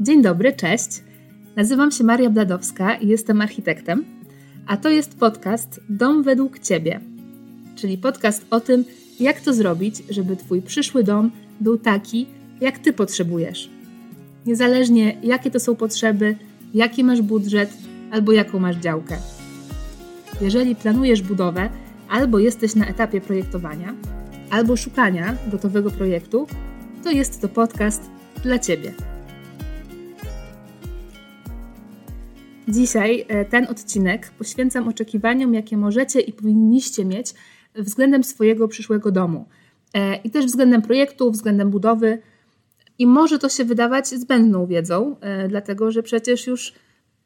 Dzień dobry, cześć. Nazywam się Maria Bladowska i jestem architektem, a to jest podcast Dom według Ciebie, czyli podcast o tym, jak to zrobić, żeby Twój przyszły dom był taki, jak Ty potrzebujesz. Niezależnie jakie to są potrzeby, jaki masz budżet albo jaką masz działkę. Jeżeli planujesz budowę, albo jesteś na etapie projektowania, albo szukania gotowego projektu, to jest to podcast dla Ciebie. Dzisiaj e, ten odcinek poświęcam oczekiwaniom, jakie możecie i powinniście mieć względem swojego przyszłego domu. E, I też względem projektu, względem budowy. I może to się wydawać zbędną wiedzą, e, dlatego że przecież już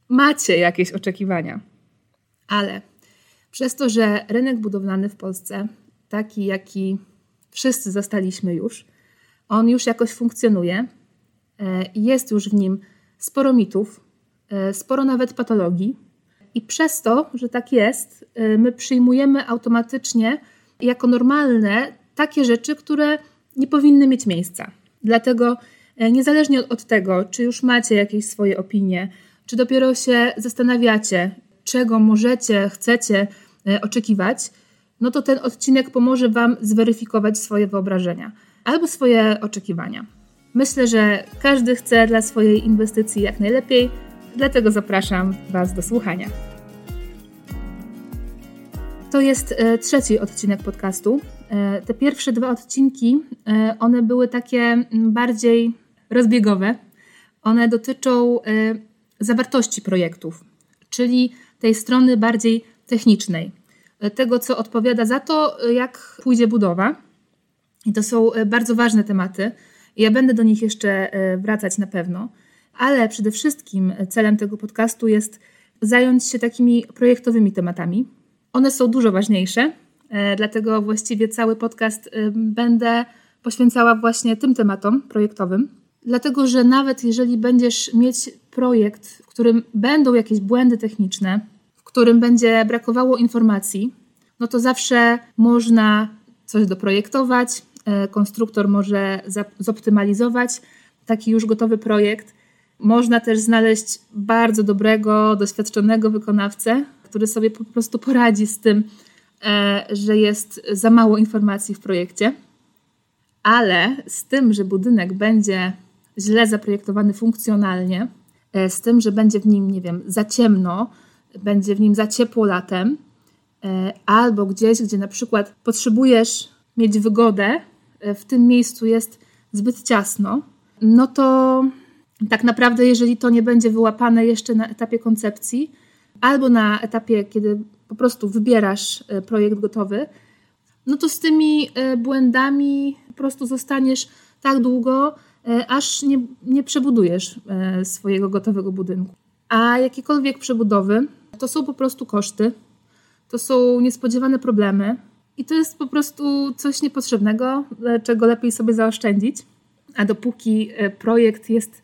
macie jakieś oczekiwania. Ale przez to, że rynek budowlany w Polsce, taki jaki wszyscy zastaliśmy już, on już jakoś funkcjonuje, jest już w nim sporo mitów, sporo nawet patologii. I przez to, że tak jest, e, my przyjmujemy automatycznie jako normalne takie rzeczy, które nie powinny mieć miejsca. Dlatego, e, niezależnie od tego, czy już macie jakieś swoje opinie, czy dopiero się zastanawiacie, czego możecie, chcecie oczekiwać, no to ten odcinek pomoże Wam zweryfikować swoje wyobrażenia albo swoje oczekiwania. Myślę, że każdy chce dla swojej inwestycji jak najlepiej, Dlatego zapraszam Was do słuchania. To jest e, trzeci odcinek podcastu. E, te pierwsze dwa odcinki, e, one były takie bardziej rozbiegowe. One dotyczą zawartości projektów, czyli tej strony bardziej technicznej, tego co odpowiada za to, jak pójdzie budowa. I to są bardzo ważne tematy. Ja będę do nich jeszcze wracać na pewno ale przede wszystkim celem tego podcastu jest zająć się takimi projektowymi tematami. One są dużo ważniejsze, e, dlatego właściwie cały podcast e, będę poświęcała właśnie tym tematom projektowym. Dlatego, że nawet jeżeli będziesz mieć projekt, w którym będą jakieś błędy techniczne, w którym będzie brakowało informacji, no to zawsze można coś doprojektować, e, konstruktor może zoptymalizować taki już gotowy projekt można też znaleźć bardzo dobrego, doświadczonego wykonawcę, który sobie po prostu poradzi z tym, e, że jest za mało informacji w projekcie. Ale z tym, że budynek będzie źle zaprojektowany funkcjonalnie, e, z tym, że będzie w nim, nie wiem, za ciemno, będzie w nim za ciepło latem, e, albo gdzieś, gdzie na przykład potrzebujesz mieć wygodę, w tym miejscu jest zbyt ciasno, no to tak naprawdę, jeżeli to nie będzie wyłapane jeszcze na etapie koncepcji, albo na etapie, kiedy po prostu wybierasz e, projekt gotowy, no to z tymi e, błędami po prostu zostaniesz tak długo, e, aż nie, nie przebudujesz swojego gotowego budynku. A jakiekolwiek przebudowy to są po prostu koszty, to są niespodziewane problemy i to jest po prostu coś niepotrzebnego, czego lepiej sobie zaoszczędzić. A dopóki projekt jest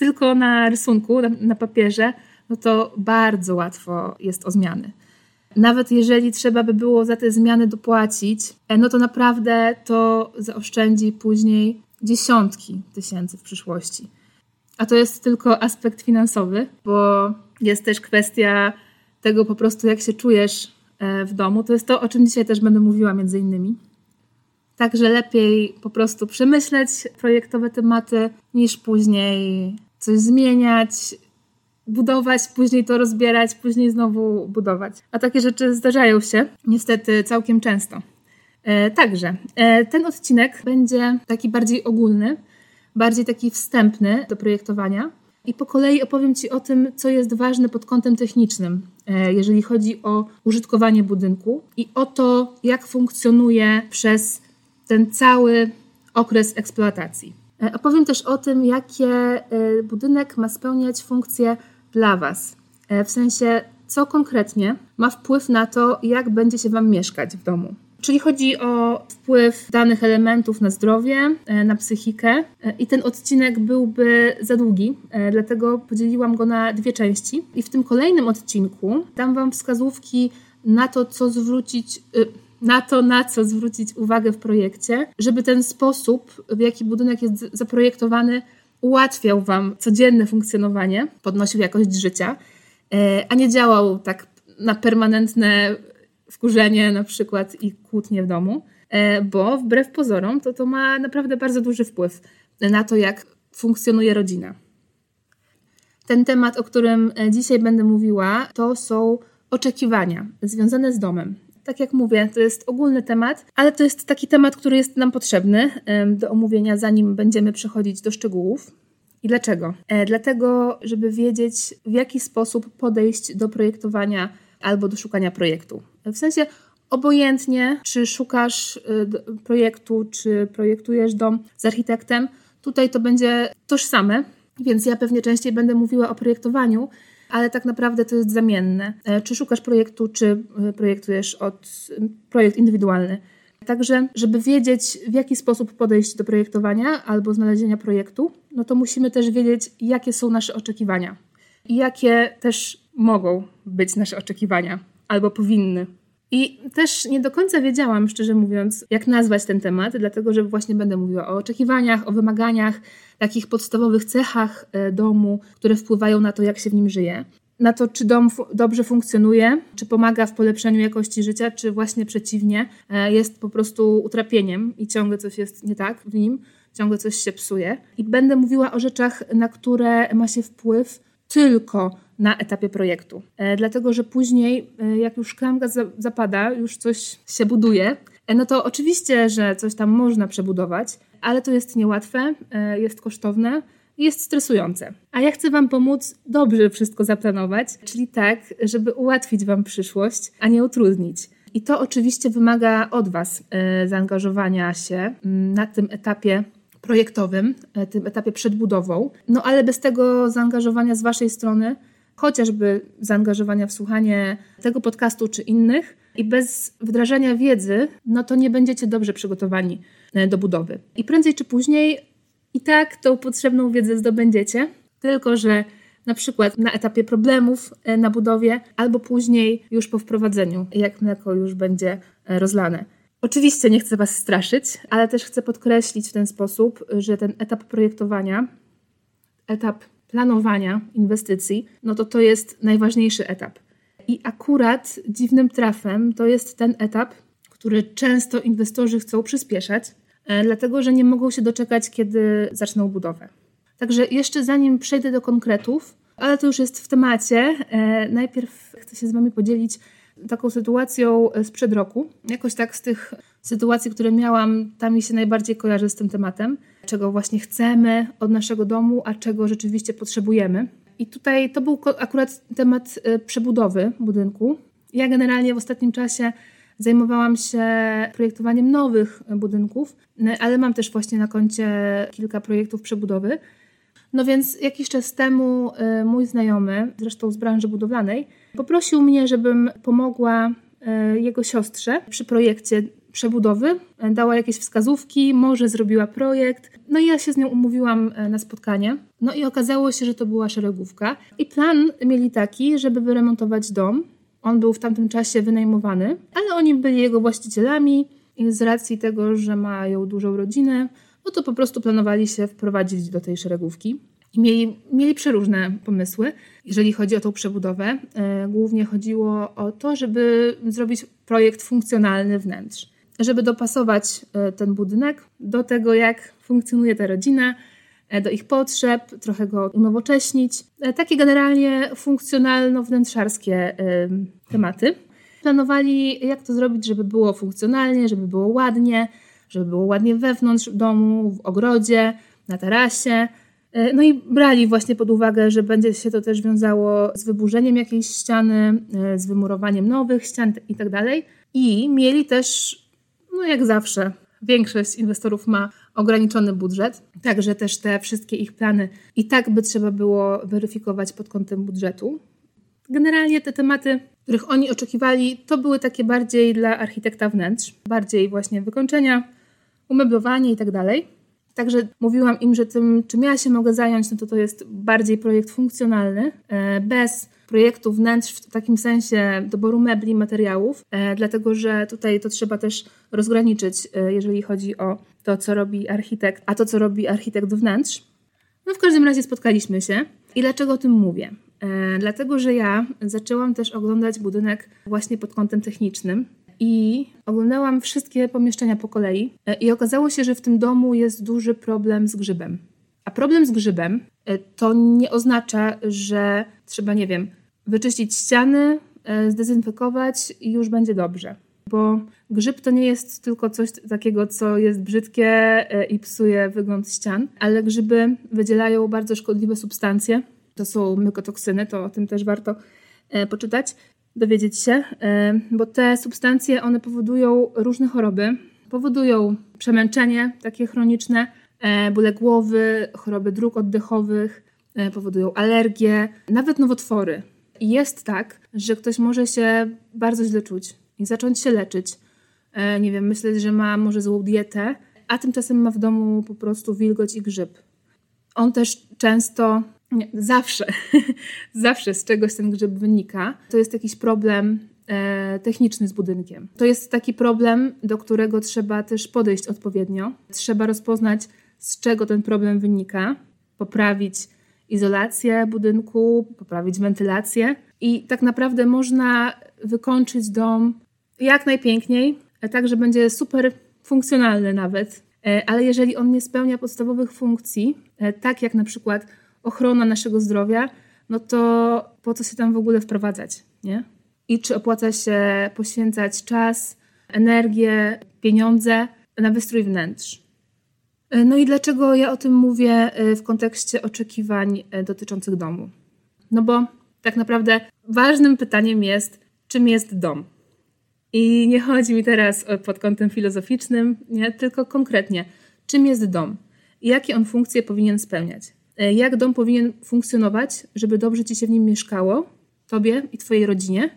tylko na rysunku, na, na papierze, no to bardzo łatwo jest o zmiany. Nawet jeżeli trzeba by było za te zmiany dopłacić, e, no to naprawdę to zaoszczędzi później dziesiątki tysięcy w przyszłości. A to jest tylko aspekt finansowy, bo jest też kwestia tego po prostu, jak się czujesz e, w domu. To jest to, o czym dzisiaj też będę mówiła między innymi. Także lepiej po prostu przemyśleć projektowe tematy, niż później coś zmieniać, budować, później to rozbierać, później znowu budować. A takie rzeczy zdarzają się niestety całkiem często. E, także e, ten odcinek będzie taki bardziej ogólny, bardziej taki wstępny do projektowania. I po kolei opowiem Ci o tym, co jest ważne pod kątem technicznym, e, jeżeli chodzi o użytkowanie budynku i o to, jak funkcjonuje przez ten cały okres eksploatacji. E, opowiem też o tym, jakie e, budynek ma spełniać funkcje dla Was. E, w sensie, co konkretnie ma wpływ na to, jak będzie się Wam mieszkać w domu. Czyli chodzi o wpływ danych elementów na zdrowie, na psychikę. I ten odcinek byłby za długi, dlatego podzieliłam go na dwie części. I w tym kolejnym odcinku dam Wam wskazówki na to, co zwrócić y, na to, na co zwrócić uwagę w projekcie, żeby ten sposób, w jaki budynek jest zaprojektowany, ułatwiał Wam codzienne funkcjonowanie, podnosił jakość życia, e, a nie działał tak na permanentne wkurzenie na przykład i kłótnie w domu, e, bo wbrew pozorom to to ma naprawdę bardzo duży wpływ na to, jak funkcjonuje rodzina. Ten temat, o którym e, dzisiaj będę mówiła, to są oczekiwania związane z domem. Tak jak mówię, to jest ogólny temat, ale to jest taki temat, który jest nam potrzebny do omówienia, zanim będziemy przechodzić do szczegółów. I dlaczego? E, dlatego, żeby wiedzieć, w jaki sposób podejść do projektowania albo do szukania projektu. W sensie obojętnie, czy szukasz y, projektu, czy projektujesz dom z architektem, tutaj to będzie tożsame, więc ja pewnie częściej będę mówiła o projektowaniu, ale tak naprawdę to jest zamienne. E, czy szukasz projektu, czy y, projektujesz od projekt indywidualny. Także, żeby wiedzieć, w jaki sposób podejść do projektowania albo znalezienia projektu, no to musimy też wiedzieć, jakie są nasze oczekiwania i jakie też mogą być nasze oczekiwania albo powinny. I też nie do końca wiedziałam, szczerze mówiąc, jak nazwać ten temat, dlatego że właśnie będę mówiła o oczekiwaniach, o wymaganiach, takich podstawowych cechach e, domu, które wpływają na to, jak się w nim żyje. Na to, czy dom dobrze funkcjonuje, czy pomaga w polepszeniu jakości życia, czy właśnie przeciwnie, e, jest po prostu utrapieniem i ciągle coś jest nie tak w nim, ciągle coś się psuje. I będę mówiła o rzeczach, na które ma się wpływ tylko na etapie projektu. E, dlatego, że później, e, jak już szklanka zapada, już coś się buduje, e, no to oczywiście, że coś tam można przebudować, ale to jest niełatwe, jest kosztowne jest stresujące. A ja chcę Wam pomóc dobrze wszystko zaplanować, czyli tak, żeby ułatwić Wam przyszłość, a nie utrudnić. I to oczywiście wymaga od Was zaangażowania się na tym etapie projektowym, tym etapie przedbudową. No ale bez tego zaangażowania z Waszej strony chociażby zaangażowania w słuchanie tego podcastu czy innych i bez wdrażania wiedzy, no to nie będziecie dobrze przygotowani e, do budowy. I prędzej czy później i tak tą potrzebną wiedzę zdobędziecie, tylko że na przykład na etapie problemów e, na budowie, albo później już po wprowadzeniu, jak mleko już będzie e, rozlane. Oczywiście nie chcę Was straszyć, ale też chcę podkreślić w ten sposób, że ten etap projektowania, etap planowania inwestycji, no to to jest najważniejszy etap. I akurat dziwnym trafem to jest ten etap, który często inwestorzy chcą przyspieszać, e, dlatego że nie mogą się doczekać, kiedy zaczną budowę. Także jeszcze zanim przejdę do konkretów, ale to już jest w temacie, e, najpierw chcę się z Wami podzielić taką sytuacją sprzed roku. Jakoś tak z tych sytuacji, które miałam, tam mi się najbardziej kojarzy z tym tematem, czego właśnie chcemy od naszego domu, a czego rzeczywiście potrzebujemy. I tutaj to był akurat temat e, przebudowy budynku. Ja generalnie w ostatnim czasie zajmowałam się projektowaniem nowych budynków, ale mam też właśnie na koncie kilka projektów przebudowy. No więc jakiś czas temu e, mój znajomy, zresztą z branży budowlanej, poprosił mnie, żebym pomogła e, jego siostrze przy projekcie przebudowy, dała jakieś wskazówki, może zrobiła projekt. No i ja się z nią umówiłam e, na spotkanie. No i okazało się, że to była szeregówka. I plan mieli taki, żeby wyremontować dom. On był w tamtym czasie wynajmowany, ale oni byli jego właścicielami i z racji tego, że mają dużą rodzinę, no to po prostu planowali się wprowadzić do tej szeregówki. I mieli, mieli przeróżne pomysły, jeżeli chodzi o tą przebudowę. E, głównie chodziło o to, żeby zrobić projekt funkcjonalny wnętrz żeby dopasować e, ten budynek do tego, jak funkcjonuje ta rodzina, e, do ich potrzeb, trochę go unowocześnić. E, takie generalnie funkcjonalno-wnętrzarskie tematy. Planowali, jak to zrobić, żeby było funkcjonalnie, żeby było ładnie, żeby było ładnie wewnątrz domu, w ogrodzie, na tarasie. No i brali właśnie pod uwagę, że będzie się to też wiązało z wyburzeniem jakiejś ściany, z wymurowaniem nowych ścian itd. Tak I mieli też no jak zawsze, większość inwestorów ma ograniczony budżet, także też te wszystkie ich plany i tak by trzeba było weryfikować pod kątem budżetu. Generalnie te tematy, których oni oczekiwali, to były takie bardziej dla architekta wnętrz, bardziej właśnie wykończenia, umeblowanie i tak. Także mówiłam im, że tym, czym ja się mogę zająć, no to to jest bardziej projekt funkcjonalny, e, bez projektu wnętrz w takim sensie doboru mebli, materiałów, e, dlatego że tutaj to trzeba też rozgraniczyć, e, jeżeli chodzi o to, co robi architekt, a to, co robi architekt wnętrz. No w każdym razie spotkaliśmy się. I dlaczego o tym mówię? Dlatego, że ja zaczęłam też oglądać budynek właśnie pod kątem technicznym i oglądałam wszystkie pomieszczenia po kolei e, i okazało się, że w tym domu jest duży problem z grzybem. A problem z grzybem e, to nie oznacza, że trzeba, nie wiem, wyczyścić ściany, e, zdezynfekować i już będzie dobrze. Bo grzyb to nie jest tylko coś takiego, co jest brzydkie i psuje wygląd ścian, ale grzyby wydzielają bardzo szkodliwe substancje. To są mykotoksyny, to o tym też warto poczytać, dowiedzieć się, bo te substancje one powodują różne choroby. Powodują przemęczenie takie chroniczne, bóle głowy, choroby dróg oddechowych, powodują alergie, nawet nowotwory. I jest tak, że ktoś może się bardzo źle czuć i zacząć się leczyć. Nie wiem, myśleć, że ma może złą dietę, a tymczasem ma w domu po prostu wilgoć i grzyb. On też często, nie, zawsze, zawsze z czegoś ten grzyb wynika. To jest jakiś problem e, techniczny z budynkiem. To jest taki problem, do którego trzeba też podejść odpowiednio. Trzeba rozpoznać, z czego ten problem wynika, poprawić izolację budynku, poprawić wentylację i tak naprawdę można wykończyć dom jak najpiękniej, tak, że będzie super funkcjonalny nawet. E, ale jeżeli on nie spełnia podstawowych funkcji, e, tak jak na przykład ochrona naszego zdrowia, no to po co się tam w ogóle wprowadzać, nie? I czy opłaca się poświęcać czas, energię, pieniądze na wystrój wnętrz? E, no i dlaczego ja o tym mówię e, w kontekście oczekiwań e, dotyczących domu? No bo tak naprawdę ważnym pytaniem jest, czym jest dom? I nie chodzi mi teraz pod kątem filozoficznym, nie, tylko konkretnie, czym jest dom i jakie on funkcje powinien spełniać. Jak dom powinien funkcjonować, żeby dobrze ci się w nim mieszkało, tobie i twojej rodzinie,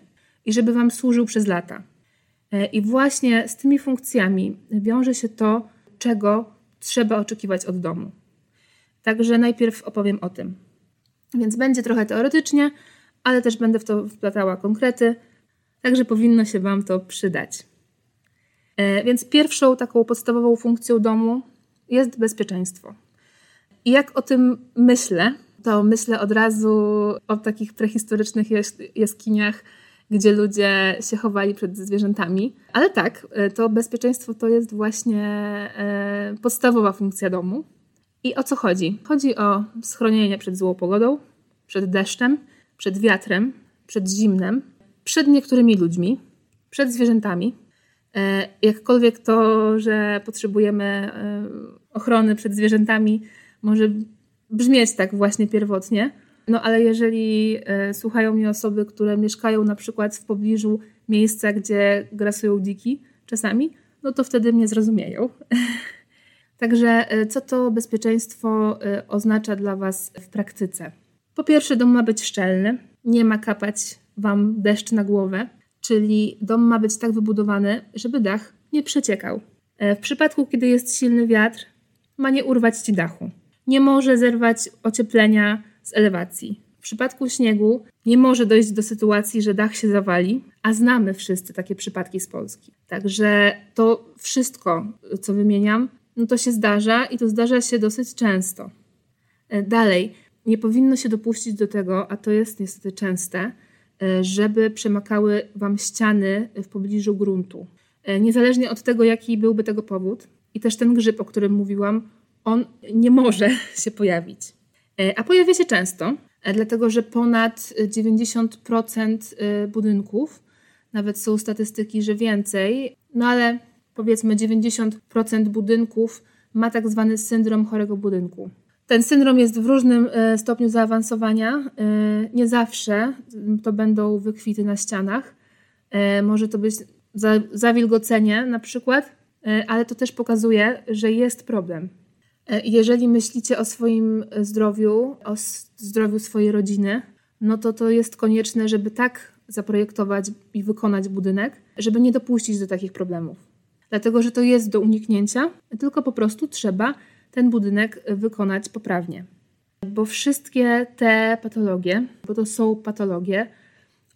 i żeby wam służył przez lata. I właśnie z tymi funkcjami wiąże się to, czego trzeba oczekiwać od domu. Także najpierw opowiem o tym. Więc będzie trochę teoretycznie, ale też będę w to wplatała konkrety, także powinno się Wam to przydać. E, więc pierwszą taką podstawową funkcją domu jest bezpieczeństwo. I jak o tym myślę, to myślę od razu o takich prehistorycznych jaskiniach, gdzie ludzie się chowali przed zwierzętami. Ale tak, e, to bezpieczeństwo to jest właśnie e, podstawowa funkcja domu. I o co chodzi? Chodzi o schronienie przed złą pogodą, przed deszczem, przed wiatrem, przed zimnem, przed niektórymi ludźmi, przed zwierzętami. E, jakkolwiek to, że potrzebujemy ochrony przed zwierzętami, może brzmieć tak właśnie pierwotnie, no ale jeżeli e, słuchają mnie osoby, które mieszkają na przykład w pobliżu miejsca, gdzie grasują dziki czasami, no to wtedy mnie zrozumieją. Także e, co to bezpieczeństwo e, oznacza dla Was w praktyce? Po pierwsze, dom ma być szczelny, nie ma kapać Wam deszcz na głowę, czyli dom ma być tak wybudowany, żeby dach nie przeciekał. W przypadku, kiedy jest silny wiatr, ma nie urwać Ci dachu. Nie może zerwać ocieplenia z elewacji. W przypadku śniegu nie może dojść do sytuacji, że dach się zawali, a znamy wszyscy takie przypadki z Polski. Także to wszystko, co wymieniam, no to się zdarza i to zdarza się dosyć często. E, dalej, nie powinno się dopuścić do tego, a to jest niestety częste, e, żeby przemakały Wam ściany w pobliżu gruntu. E, niezależnie od tego, jaki byłby tego powód, i też ten grzyb, o którym mówiłam, on nie może się pojawić. E, a pojawia się często, e, dlatego że ponad 90% e, budynków, nawet są statystyki, że więcej, no ale powiedzmy 90% budynków ma tak zwany syndrom chorego budynku. Ten syndrom jest w różnym stopniu zaawansowania. Nie zawsze to będą wykwity na ścianach. Może to być zawilgocenie na przykład, ale to też pokazuje, że jest problem. E, jeżeli myślicie o swoim zdrowiu, o zdrowiu swojej rodziny, no to to jest konieczne, żeby tak zaprojektować i wykonać budynek, żeby nie dopuścić do takich problemów. Dlatego, że to jest do uniknięcia, tylko po prostu trzeba ten budynek wykonać poprawnie. Bo wszystkie te patologie, bo to są patologie,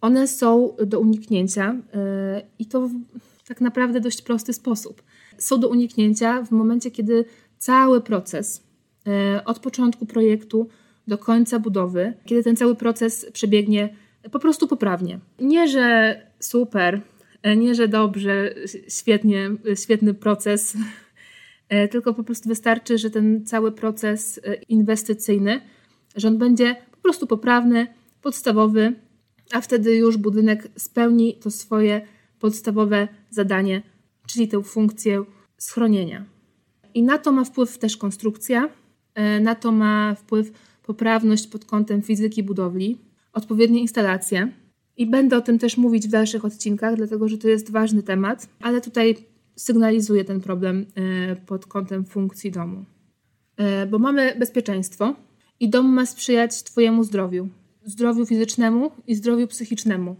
one są do uniknięcia e, i to w tak naprawdę dość prosty sposób. Są do uniknięcia w momencie, kiedy cały proces od początku projektu do końca budowy, kiedy ten cały proces przebiegnie po prostu poprawnie. Nie, że super, nie, że dobrze, świetnie, świetny proces, tylko po prostu wystarczy, że ten cały proces inwestycyjny, że on będzie po prostu poprawny, podstawowy, a wtedy już budynek spełni to swoje podstawowe zadanie, czyli tę funkcję schronienia. I na to ma wpływ też konstrukcja, e, na to ma wpływ poprawność pod kątem fizyki budowli, odpowiednie instalacje. I będę o tym też mówić w dalszych odcinkach, dlatego że to jest ważny temat, ale tutaj sygnalizuję ten problem e, pod kątem funkcji domu. E, bo mamy bezpieczeństwo i dom ma sprzyjać Twojemu zdrowiu, zdrowiu fizycznemu i zdrowiu psychicznemu.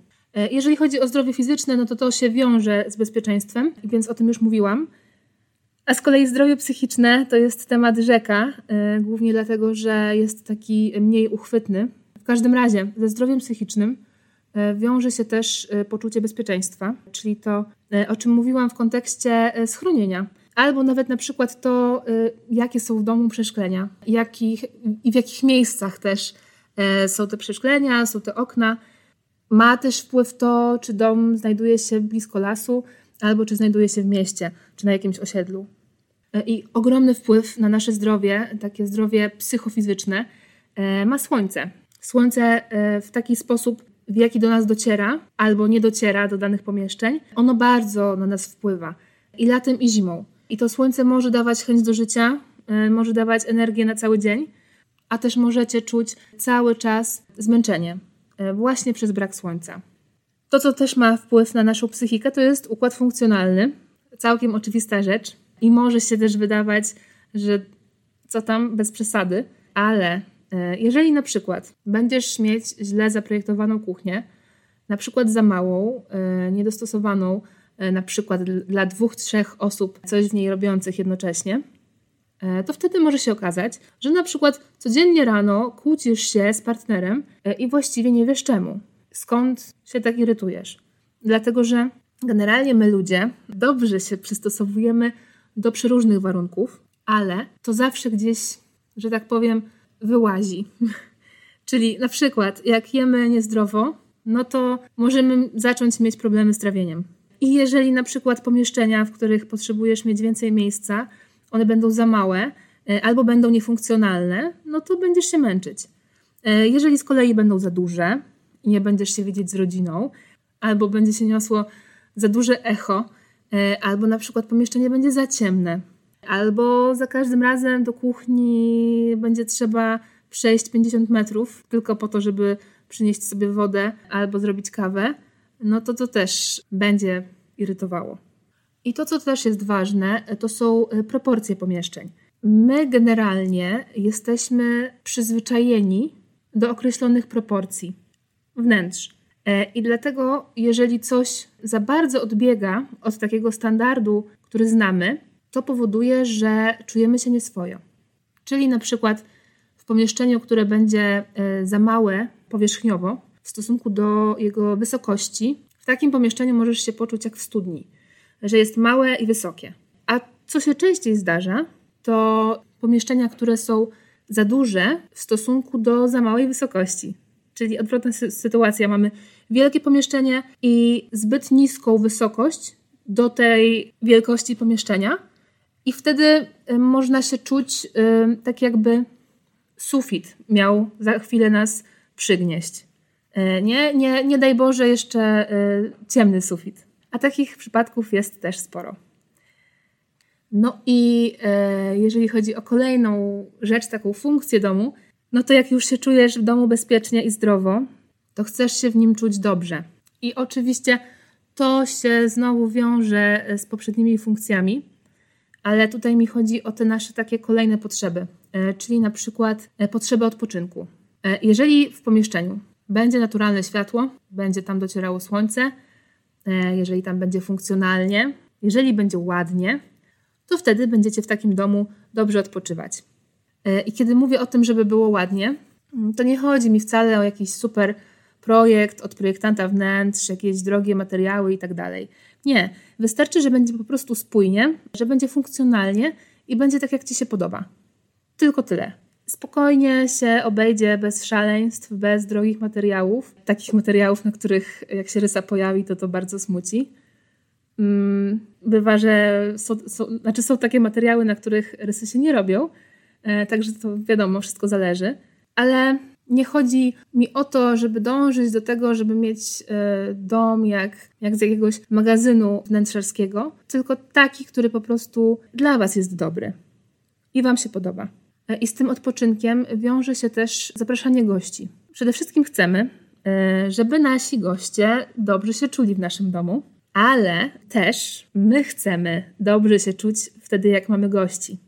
Jeżeli chodzi o zdrowie fizyczne, no to to się wiąże z bezpieczeństwem, więc o tym już mówiłam. A z kolei zdrowie psychiczne to jest temat rzeka, y, głównie dlatego, że jest taki mniej uchwytny. W każdym razie ze zdrowiem psychicznym y, wiąże się też y, poczucie bezpieczeństwa, czyli to, o czym mówiłam w kontekście schronienia. Albo nawet na przykład to, jakie są w domu przeszklenia jakich, i w jakich miejscach też są te przeszklenia, są te okna. Ma też wpływ to, czy dom znajduje się blisko lasu, albo czy znajduje się w mieście, czy na jakimś osiedlu. E, I ogromny wpływ na nasze zdrowie, takie zdrowie psychofizyczne, e, ma słońce. Słońce e, w taki sposób, w jaki do nas dociera albo nie dociera do danych pomieszczeń, ono bardzo na nas wpływa. I latem, i zimą. I to słońce może dawać chęć do życia, może dawać energię na cały dzień, a też możecie czuć cały czas zmęczenie, właśnie przez brak słońca. To, co też ma wpływ na naszą psychikę, to jest układ funkcjonalny. Całkiem oczywista rzecz. I może się też wydawać, że co tam bez przesady, ale e, jeżeli na przykład będziesz mieć źle zaprojektowaną kuchnię, na przykład za małą, e, niedostosowaną, e, na przykład dla dwóch, trzech osób, coś w niej robiących jednocześnie, to wtedy może się okazać, że na przykład codziennie rano kłócisz się z partnerem i właściwie nie wiesz czemu. Skąd się tak irytujesz? Dlatego, że generalnie my ludzie dobrze się przystosowujemy do przeróżnych warunków, ale to zawsze gdzieś, że tak powiem, wyłazi. Czyli na przykład, jak jemy niezdrowo, no to możemy zacząć mieć problemy z trawieniem. I jeżeli na przykład pomieszczenia, w których potrzebujesz mieć więcej miejsca, one będą za małe e, albo będą niefunkcjonalne, no to będziesz się męczyć. E, jeżeli z kolei będą za duże i nie będziesz się widzieć z rodziną, albo będzie się niosło za duże echo, albo na przykład pomieszczenie będzie za ciemne, albo za każdym razem do kuchni będzie trzeba przejść 50 metrów tylko po to, żeby przynieść sobie wodę albo zrobić kawę, no to to też będzie irytowało. I to, co też jest ważne, to są e, proporcje pomieszczeń. My generalnie jesteśmy przyzwyczajeni do określonych proporcji wnętrz. E, I dlatego, jeżeli coś za bardzo odbiega od takiego standardu, który znamy, to powoduje, że czujemy się nieswojo. Czyli na przykład w pomieszczeniu, które będzie e, za małe powierzchniowo w stosunku do jego wysokości, w takim pomieszczeniu możesz się poczuć jak w studni, że jest małe i wysokie. A co się częściej zdarza, to pomieszczenia, które są za duże w stosunku do za małej wysokości. Czyli odwrotna sytuacja. Mamy wielkie pomieszczenie i zbyt niską wysokość do tej wielkości pomieszczenia. I wtedy y, można się czuć y, tak, jakby sufit miał za chwilę nas przygnieść. Y, nie, nie, nie daj Boże, jeszcze ciemny sufit. A takich przypadków jest też sporo. No i jeżeli chodzi o kolejną rzecz, taką funkcję domu, no to jak już się czujesz w domu bezpiecznie i zdrowo, to chcesz się w nim czuć dobrze. I oczywiście to się znowu wiąże z poprzednimi funkcjami, ale tutaj mi chodzi o te nasze takie kolejne potrzeby, e, czyli na przykład e, potrzeby odpoczynku. E, jeżeli w pomieszczeniu będzie naturalne światło, będzie tam docierało słońce, jeżeli tam będzie funkcjonalnie, jeżeli będzie ładnie, to wtedy będziecie w takim domu dobrze odpoczywać. I kiedy mówię o tym, żeby było ładnie, to nie chodzi mi wcale o jakiś super projekt od projektanta wnętrz, jakieś drogie materiały i tak dalej. Nie, wystarczy, że będzie po prostu spójnie, że będzie funkcjonalnie i będzie tak, jak Ci się podoba. Tylko tyle. Spokojnie się obejdzie bez szaleństw, bez drogich materiałów. Takich materiałów, na których jak się rysa pojawi, to to bardzo smuci. Mm, bywa, że są, są, znaczy są takie materiały, na których rysy się nie robią, e, także to wiadomo, wszystko zależy. Ale nie chodzi mi o to, żeby dążyć do tego, żeby mieć e, dom jak, jak z jakiegoś magazynu wnętrzarskiego, tylko taki, który po prostu dla Was jest dobry i Wam się podoba. E, I z tym odpoczynkiem wiąże się też zapraszanie gości. Przede wszystkim chcemy, e, żeby nasi goście dobrze się czuli w naszym domu, ale też my chcemy dobrze się czuć wtedy, jak mamy gości.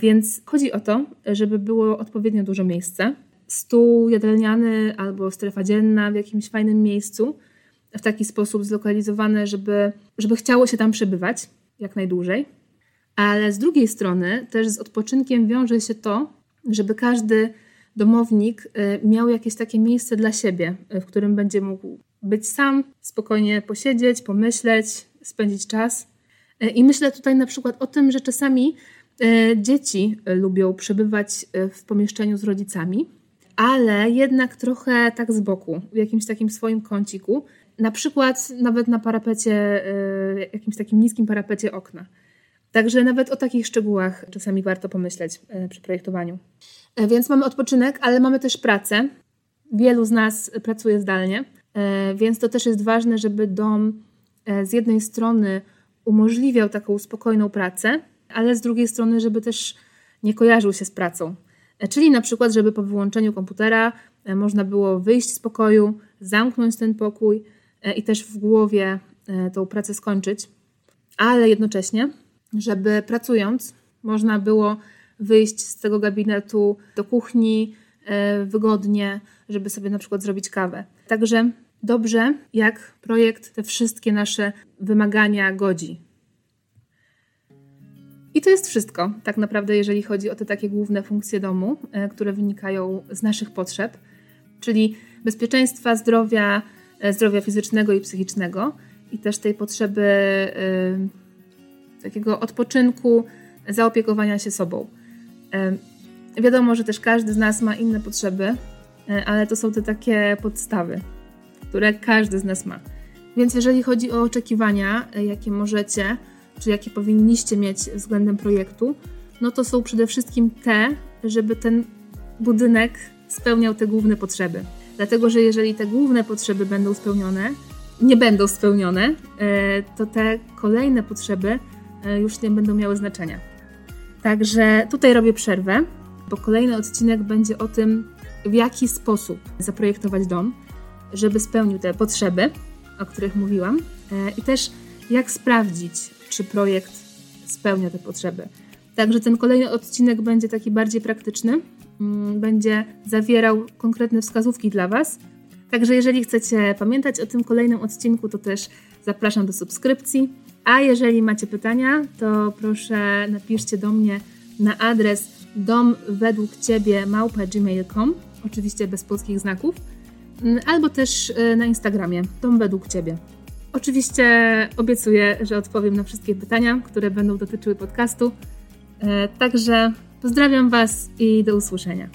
Więc chodzi o to, żeby było odpowiednio dużo miejsca, stół jadalniany albo strefa dzienna w jakimś fajnym miejscu, w taki sposób zlokalizowane, żeby, żeby chciało się tam przebywać jak najdłużej. Ale z drugiej strony też z odpoczynkiem wiąże się to, żeby każdy domownik y, miał jakieś takie miejsce dla siebie, y, w którym będzie mógł być sam, spokojnie posiedzieć, pomyśleć, spędzić czas. I myślę tutaj na przykład o tym, że czasami dzieci lubią przebywać w pomieszczeniu z rodzicami, ale jednak trochę tak z boku, w jakimś takim swoim kąciku. Na przykład nawet na parapecie, jakimś takim niskim parapecie okna. Także nawet o takich szczegółach czasami warto pomyśleć przy projektowaniu. E, więc mamy odpoczynek, ale mamy też pracę. Wielu z nas pracuje zdalnie, e, więc to też jest ważne, żeby dom e, z jednej strony umożliwiał taką spokojną pracę, ale z drugiej strony, żeby też nie kojarzył się z pracą. E, czyli na przykład, żeby po wyłączeniu komputera e, można było wyjść z pokoju, zamknąć ten pokój e, i też w głowie tą pracę skończyć, ale jednocześnie, żeby pracując można było wyjść z tego gabinetu do kuchni wygodnie, żeby sobie na przykład zrobić kawę. Także dobrze, jak projekt te wszystkie nasze wymagania godzi. I to jest wszystko, tak naprawdę, jeżeli chodzi o te takie główne funkcje domu, e, które wynikają z naszych potrzeb, czyli bezpieczeństwa, zdrowia, e, zdrowia fizycznego i psychicznego, i też tej potrzeby y, takiego odpoczynku, zaopiekowania się sobą. Wiadomo, że też każdy z nas ma inne potrzeby, ale to są te takie podstawy, które każdy z nas ma. Więc jeżeli chodzi o oczekiwania, jakie możecie, czy jakie powinniście mieć względem projektu, no to są przede wszystkim te, żeby ten budynek spełniał te główne potrzeby. Dlatego, że jeżeli te główne potrzeby będą spełnione, nie będą spełnione, e, to te kolejne potrzeby e, już nie będą miały znaczenia. Także tutaj robię przerwę, bo kolejny odcinek będzie o tym, w jaki sposób zaprojektować dom, żeby spełnił te potrzeby, o których mówiłam, e, i też jak sprawdzić, czy projekt spełnia te potrzeby. Także ten kolejny odcinek będzie taki bardziej praktyczny, mm, będzie zawierał konkretne wskazówki dla Was. Także jeżeli chcecie pamiętać o tym kolejnym odcinku, to też zapraszam do subskrypcji. A jeżeli macie pytania, to proszę napiszcie do mnie na adres dom według Ciebie oczywiście bez polskich znaków, mm, albo też e, na Instagramie dom według Ciebie. Oczywiście obiecuję, że odpowiem na wszystkie pytania, które będą dotyczyły podcastu. E, także pozdrawiam Was i do usłyszenia.